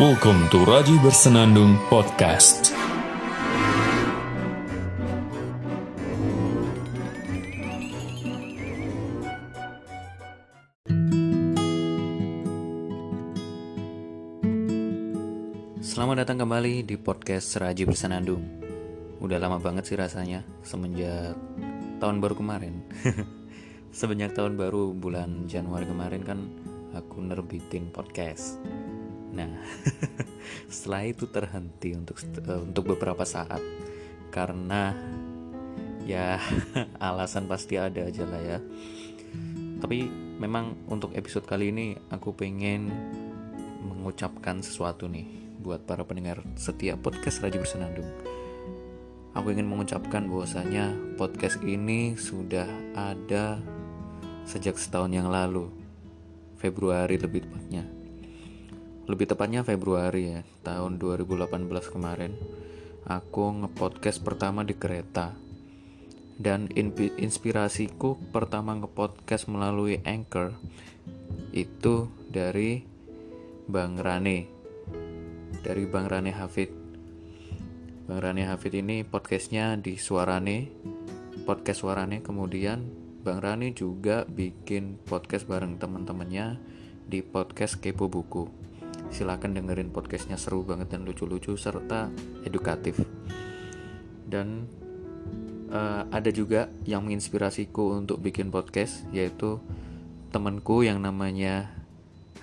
Welcome to Raji Bersenandung Podcast. Selamat datang kembali di podcast Raji Bersenandung. Udah lama banget sih rasanya semenjak tahun baru kemarin. semenjak tahun baru bulan Januari kemarin kan aku nerbitin podcast. Nah, setelah itu terhenti untuk uh, untuk beberapa saat karena ya alasan pasti ada aja lah ya. Tapi memang untuk episode kali ini aku pengen mengucapkan sesuatu nih buat para pendengar setiap podcast Raja Bersenandung. Aku ingin mengucapkan bahwasanya podcast ini sudah ada sejak setahun yang lalu, Februari lebih tepatnya. Lebih tepatnya Februari ya, tahun 2018 kemarin. Aku ngepodcast pertama di kereta. Dan inspirasiku pertama ngepodcast melalui Anchor itu dari Bang Rane dari Bang Rane Hafid. Bang Rane Hafid ini podcastnya di Suarane, podcast Suarane. Kemudian Bang Rane juga bikin podcast bareng teman-temannya di podcast Kepo Buku. Silahkan dengerin podcastnya seru banget dan lucu-lucu serta edukatif. Dan uh, ada juga yang menginspirasiku untuk bikin podcast yaitu temanku yang namanya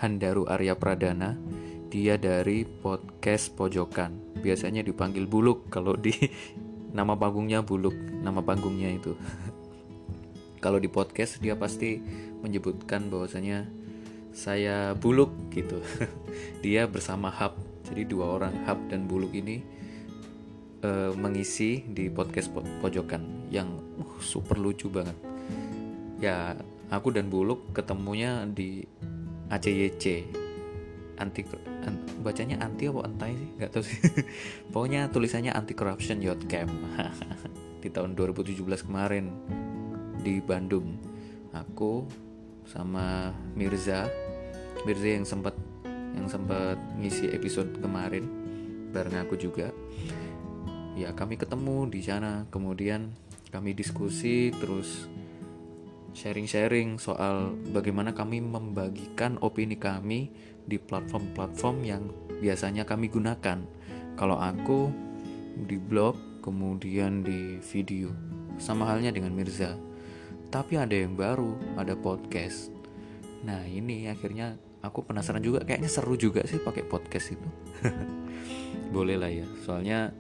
Handaru Arya Pradana dia dari podcast Pojokan. Biasanya dipanggil Buluk kalau di nama panggungnya Buluk, nama panggungnya itu. kalau di podcast dia pasti menyebutkan bahwasanya saya Buluk gitu. dia bersama Hub. Jadi dua orang Hub dan Buluk ini uh, mengisi di podcast po Pojokan yang uh, super lucu banget. Ya, aku dan Buluk ketemunya di ACYC anti an, bacanya anti apa anti sih nggak tahu sih pokoknya tulisannya anti corruption youth camp di tahun 2017 kemarin di Bandung aku sama Mirza Mirza yang sempat yang sempat ngisi episode kemarin bareng aku juga ya kami ketemu di sana kemudian kami diskusi terus sharing-sharing soal bagaimana kami membagikan opini kami di platform-platform yang biasanya kami gunakan. Kalau aku di blog, kemudian di video, sama halnya dengan Mirza. Tapi ada yang baru, ada podcast. Nah ini akhirnya aku penasaran juga, kayaknya seru juga sih pakai podcast itu. Boleh lah ya, soalnya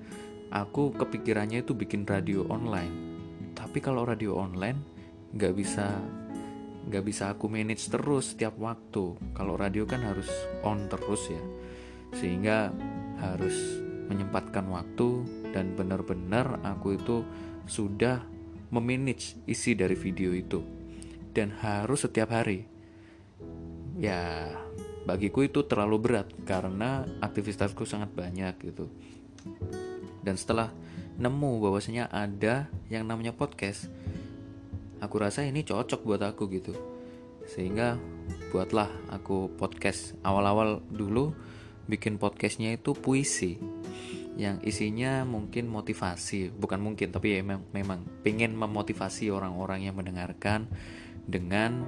aku kepikirannya itu bikin radio online. Tapi kalau radio online nggak bisa nggak bisa aku manage terus setiap waktu kalau radio kan harus on terus ya sehingga harus menyempatkan waktu dan benar-benar aku itu sudah memanage isi dari video itu. Dan harus setiap hari. Ya bagiku itu terlalu berat karena aktivitasku sangat banyak gitu. Dan setelah nemu bahwasanya ada yang namanya podcast aku rasa ini cocok buat aku gitu. Sehingga buatlah aku podcast awal-awal dulu bikin podcastnya itu puisi yang isinya mungkin motivasi bukan mungkin tapi ya memang, memang pengen memotivasi orang-orang yang mendengarkan dengan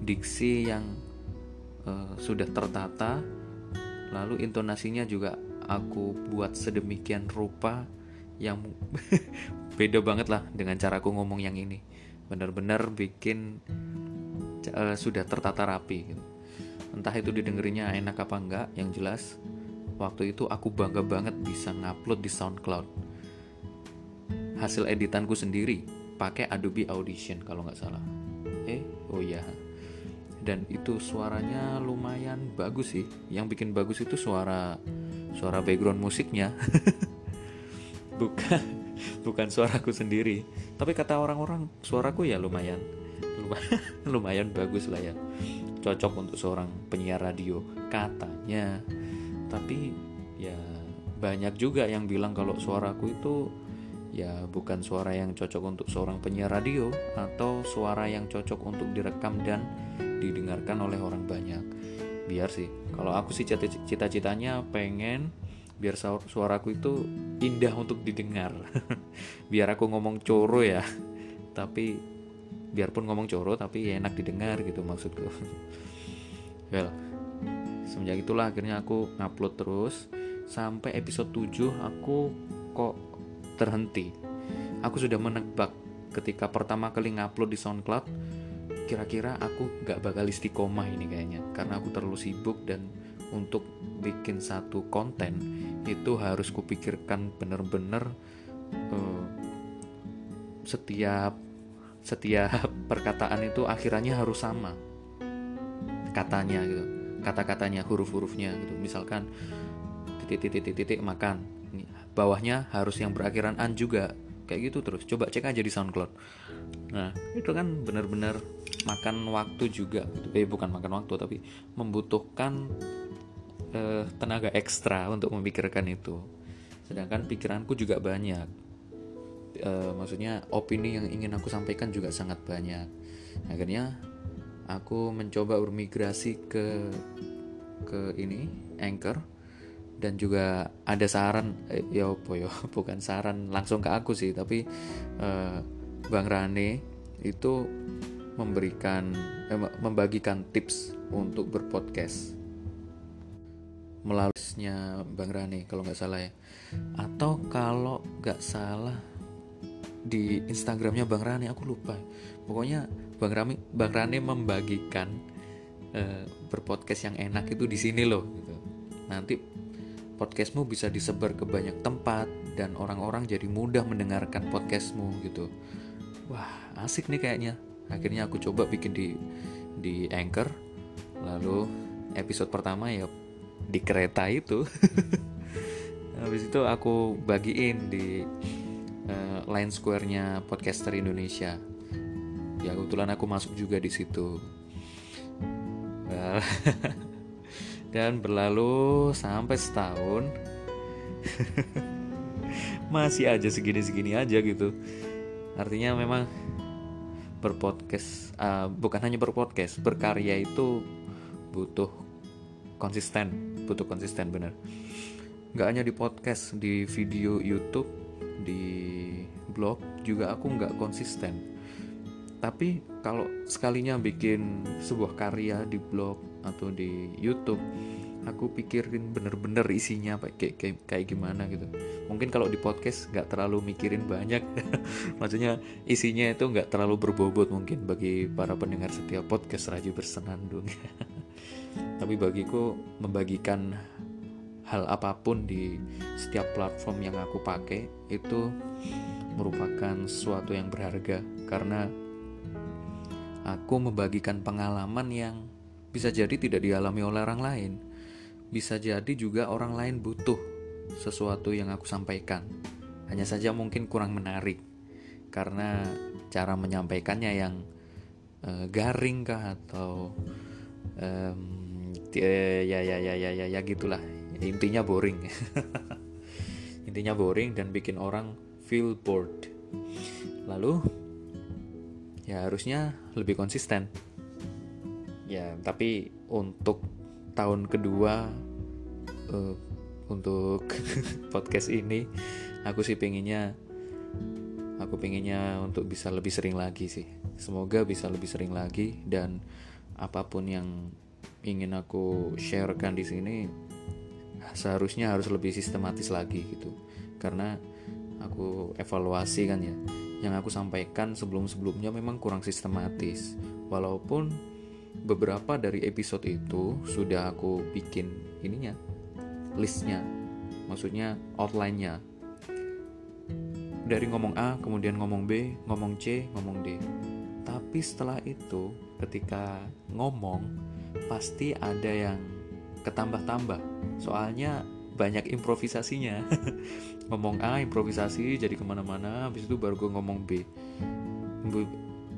diksi yang uh, sudah tertata. Lalu intonasinya juga aku buat sedemikian rupa yang beda banget lah dengan cara aku ngomong yang ini. Benar-benar bikin uh, sudah tertata rapi gitu. entah itu didengerinya enak apa enggak yang jelas waktu itu aku bangga banget bisa ngupload di SoundCloud. Hasil editanku sendiri pakai Adobe Audition kalau nggak salah. Eh oh iya. Dan itu suaranya lumayan bagus sih. Yang bikin bagus itu suara suara background musiknya. Bukan bukan suaraku sendiri. Tapi kata orang-orang suaraku ya lumayan lumayan, lumayan bagus lah ya. Cocok untuk seorang penyiar radio. Katanya tapi ya banyak juga yang bilang kalau suaraku itu ya bukan suara yang cocok untuk seorang penyiar radio atau suara yang cocok untuk direkam dan didengarkan oleh orang banyak. Biar sih kalau aku sih cita-citanya pengen biar suaraku itu indah untuk didengar. Biar aku ngomong coro ya. Tapi biarpun ngomong coro tapi ya enak didengar gitu maksudku. Well semenjak itulah akhirnya aku ngupload terus. Sampai episode 7 aku kok terhenti. Aku sudah menebak ketika pertama kali ngupload di SoundCloud kira-kira aku gak bakal istiqomah ini kayaknya. Karena aku terlalu sibuk dan untuk bikin satu konten itu harus kupikirkan bener-bener uh, setiap setiap perkataan itu akhirnya harus sama katanya gitu kata-katanya huruf-hurufnya gitu. Misalkan titik-titik-titik makan. Bawahnya harus yang berakhiran an juga. Kayak gitu terus. Coba cek aja di SoundCloud. Nah itu kan benar-benar makan waktu juga gitu. Eh bukan makan waktu tapi membutuhkan eh, tenaga ekstra untuk memikirkan itu. Sedangkan pikiranku juga banyak. Eh, maksudnya opini yang ingin aku sampaikan juga sangat banyak. Akhirnya aku mencoba bermigrasi ke ke ini anchor. Dan juga ada saran eh, ya apa ya bukan saran langsung ke aku sih tapi eh, Bang Rane itu memberikan eh, membagikan tips untuk berpodcast. Melaluinya Bang Rane kalau nggak salah ya. Atau kalau nggak salah di Instagramnya Bang Rane aku lupa. Pokoknya Bang Rane Bang Rane membagikan eh, berpodcast yang enak itu di sini loh gitu. nanti podcastmu bisa disebar ke banyak tempat dan orang-orang jadi mudah mendengarkan podcastmu gitu. Wah asik nih kayaknya. Akhirnya aku coba bikin di di anchor. Lalu episode pertama ya di kereta itu. Habis itu aku bagiin di uh, line square-nya podcaster Indonesia. Ya kebetulan aku masuk juga di situ. Well, dan berlalu sampai setahun. Masih aja segini-segini aja gitu. Artinya memang berpodcast uh, bukan hanya berpodcast berkarya itu butuh konsisten butuh konsisten bener nggak hanya di podcast di video YouTube di blog juga aku nggak konsisten. Tapi kalau sekalinya bikin sebuah karya di blog atau di YouTube aku pikirin bener-bener isinya kayak, kayak kayak gimana gitu. Mungkin kalau di podcast nggak terlalu mikirin banyak. Maksudnya isinya itu nggak terlalu berbobot mungkin bagi para pendengar setiap podcast Raju bersenandung. Tapi bagiku membagikan hal apa pun di setiap platform yang aku pakai itu merupakan sesuatu yang berharga karena aku membagikan pengalaman yang bisa jadi tidak dialami oleh orang lain. Bisa jadi juga orang lain butuh sesuatu yang aku sampaikan. Hanya saja mungkin kurang menarik karena cara menyampaikannya yang uh, garing kah atau um, ya ya ya ya ya ya gitulah. Intinya boring. Intinya boring dan bikin orang feel bored. Lalu ya harusnya lebih konsisten ya tapi untuk tahun kedua uh, untuk podcast ini aku sih pengennya aku pengennya untuk bisa lebih sering lagi sih semoga bisa lebih sering lagi dan apa pun yang ingin aku sharekan di sini seharusnya harus lebih sistematis lagi gitu karena aku evaluasi kan ya yang aku sampaikan sebelum-sebelumnya memang kurang sistematis. Walaupun beberapa dari episode itu sudah aku bikin ininya, listnya, maksudnya outline-nya. Dari ngomong A, kemudian ngomong B, ngomong C, ngomong D. Tapi setelah itu, ketika ngomong, pasti ada yang ketambah-tambah. Soalnya banyak improvisasinya. Ngomong A improvisasi jadi ke mana-mana. Habis itu baru gue ngomong B.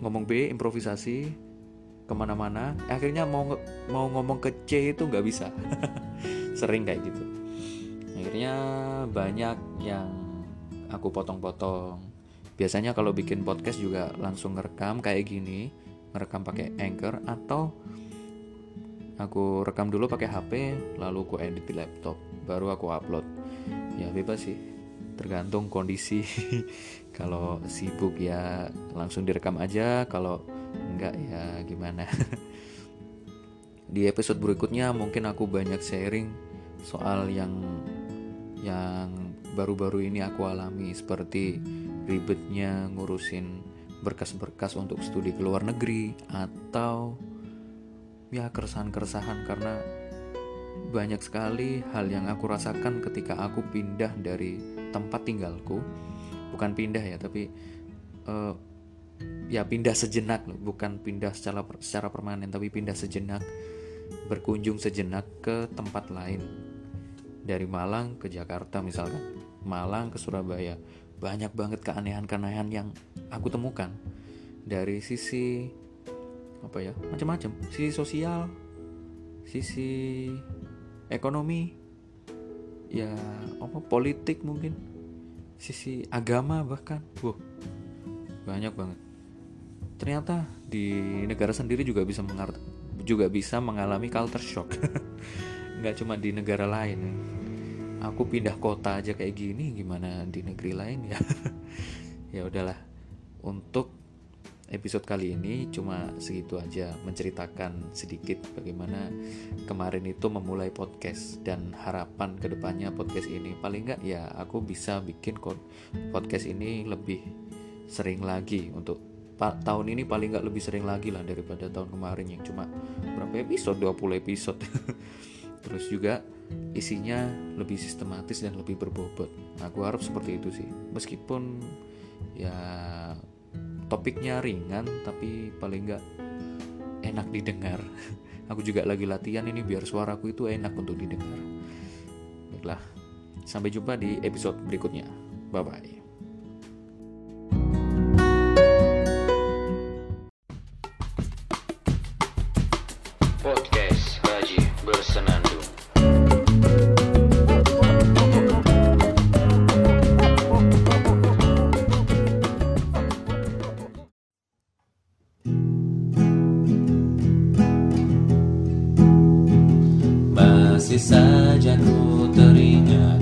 Ngomong B improvisasi ke mana-mana. Akhirnya mau mau ngomong ke C itu nggak bisa. Sering kayak gitu. Akhirnya banyak yang aku potong-potong. Biasanya kalau bikin podcast juga langsung ngerekam kayak gini. Ngerekam pakai anchor atau aku rekam dulu pakai HP lalu aku edit di laptop baru aku upload. Ya bebas sih. Tergantung kondisi. Kalau sibuk ya langsung direkam aja. Kalau enggak ya gimana? Di episode berikutnya mungkin aku banyak sharing soal yang yang baru-baru ini aku alami seperti ribetnya ngurusin berkas-berkas untuk studi ke luar negeri atau ya keresahan-keresahan karena banyak sekali hal yang aku rasakan ketika aku pindah dari tempat tinggalku. Bukan pindah ya tapi uh, ya pindah sejenak bukan pindah secara secara permanen tapi pindah sejenak berkunjung sejenak ke tempat lain. Dari Malang ke Jakarta misalkan. Malang ke Surabaya. Banyak banget keanehan-keanehan yang aku temukan. Dari sisi apa ya macam-macam. Sisi sosial sisi ekonomi ya apa politik mungkin sisi agama bahkan. Wow banyak banget. Ternyata di negara sendiri juga bisa mengerti juga bisa mengalami culture shock. Nggak cuma di negara lain. Aku pindah kota aja kayak gini gimana di negeri lain ya? Ya udahlah. Untuk episode kali ini cuma segitu aja menceritakan sedikit bagaimana kemarin itu memulai podcast dan harapan ke depannya podcast ini. Paling nggak ya aku bisa bikin podcast ini lebih sering lagi untuk tahun ini paling nggak lebih sering lagi lah daripada tahun kemarin yang cuma berapa episode? 20 episode. Terus juga isinya lebih sistematis dan lebih berbobot. Nah, aku harap seperti itu sih. Meskipun ya topiknya ringan tapi paling nggak enak didengar. Aku juga lagi latihan ini biar suaraku itu enak untuk didengar. Baiklah sampai jumpa di episode berikutnya. Bye bye saja ku teringat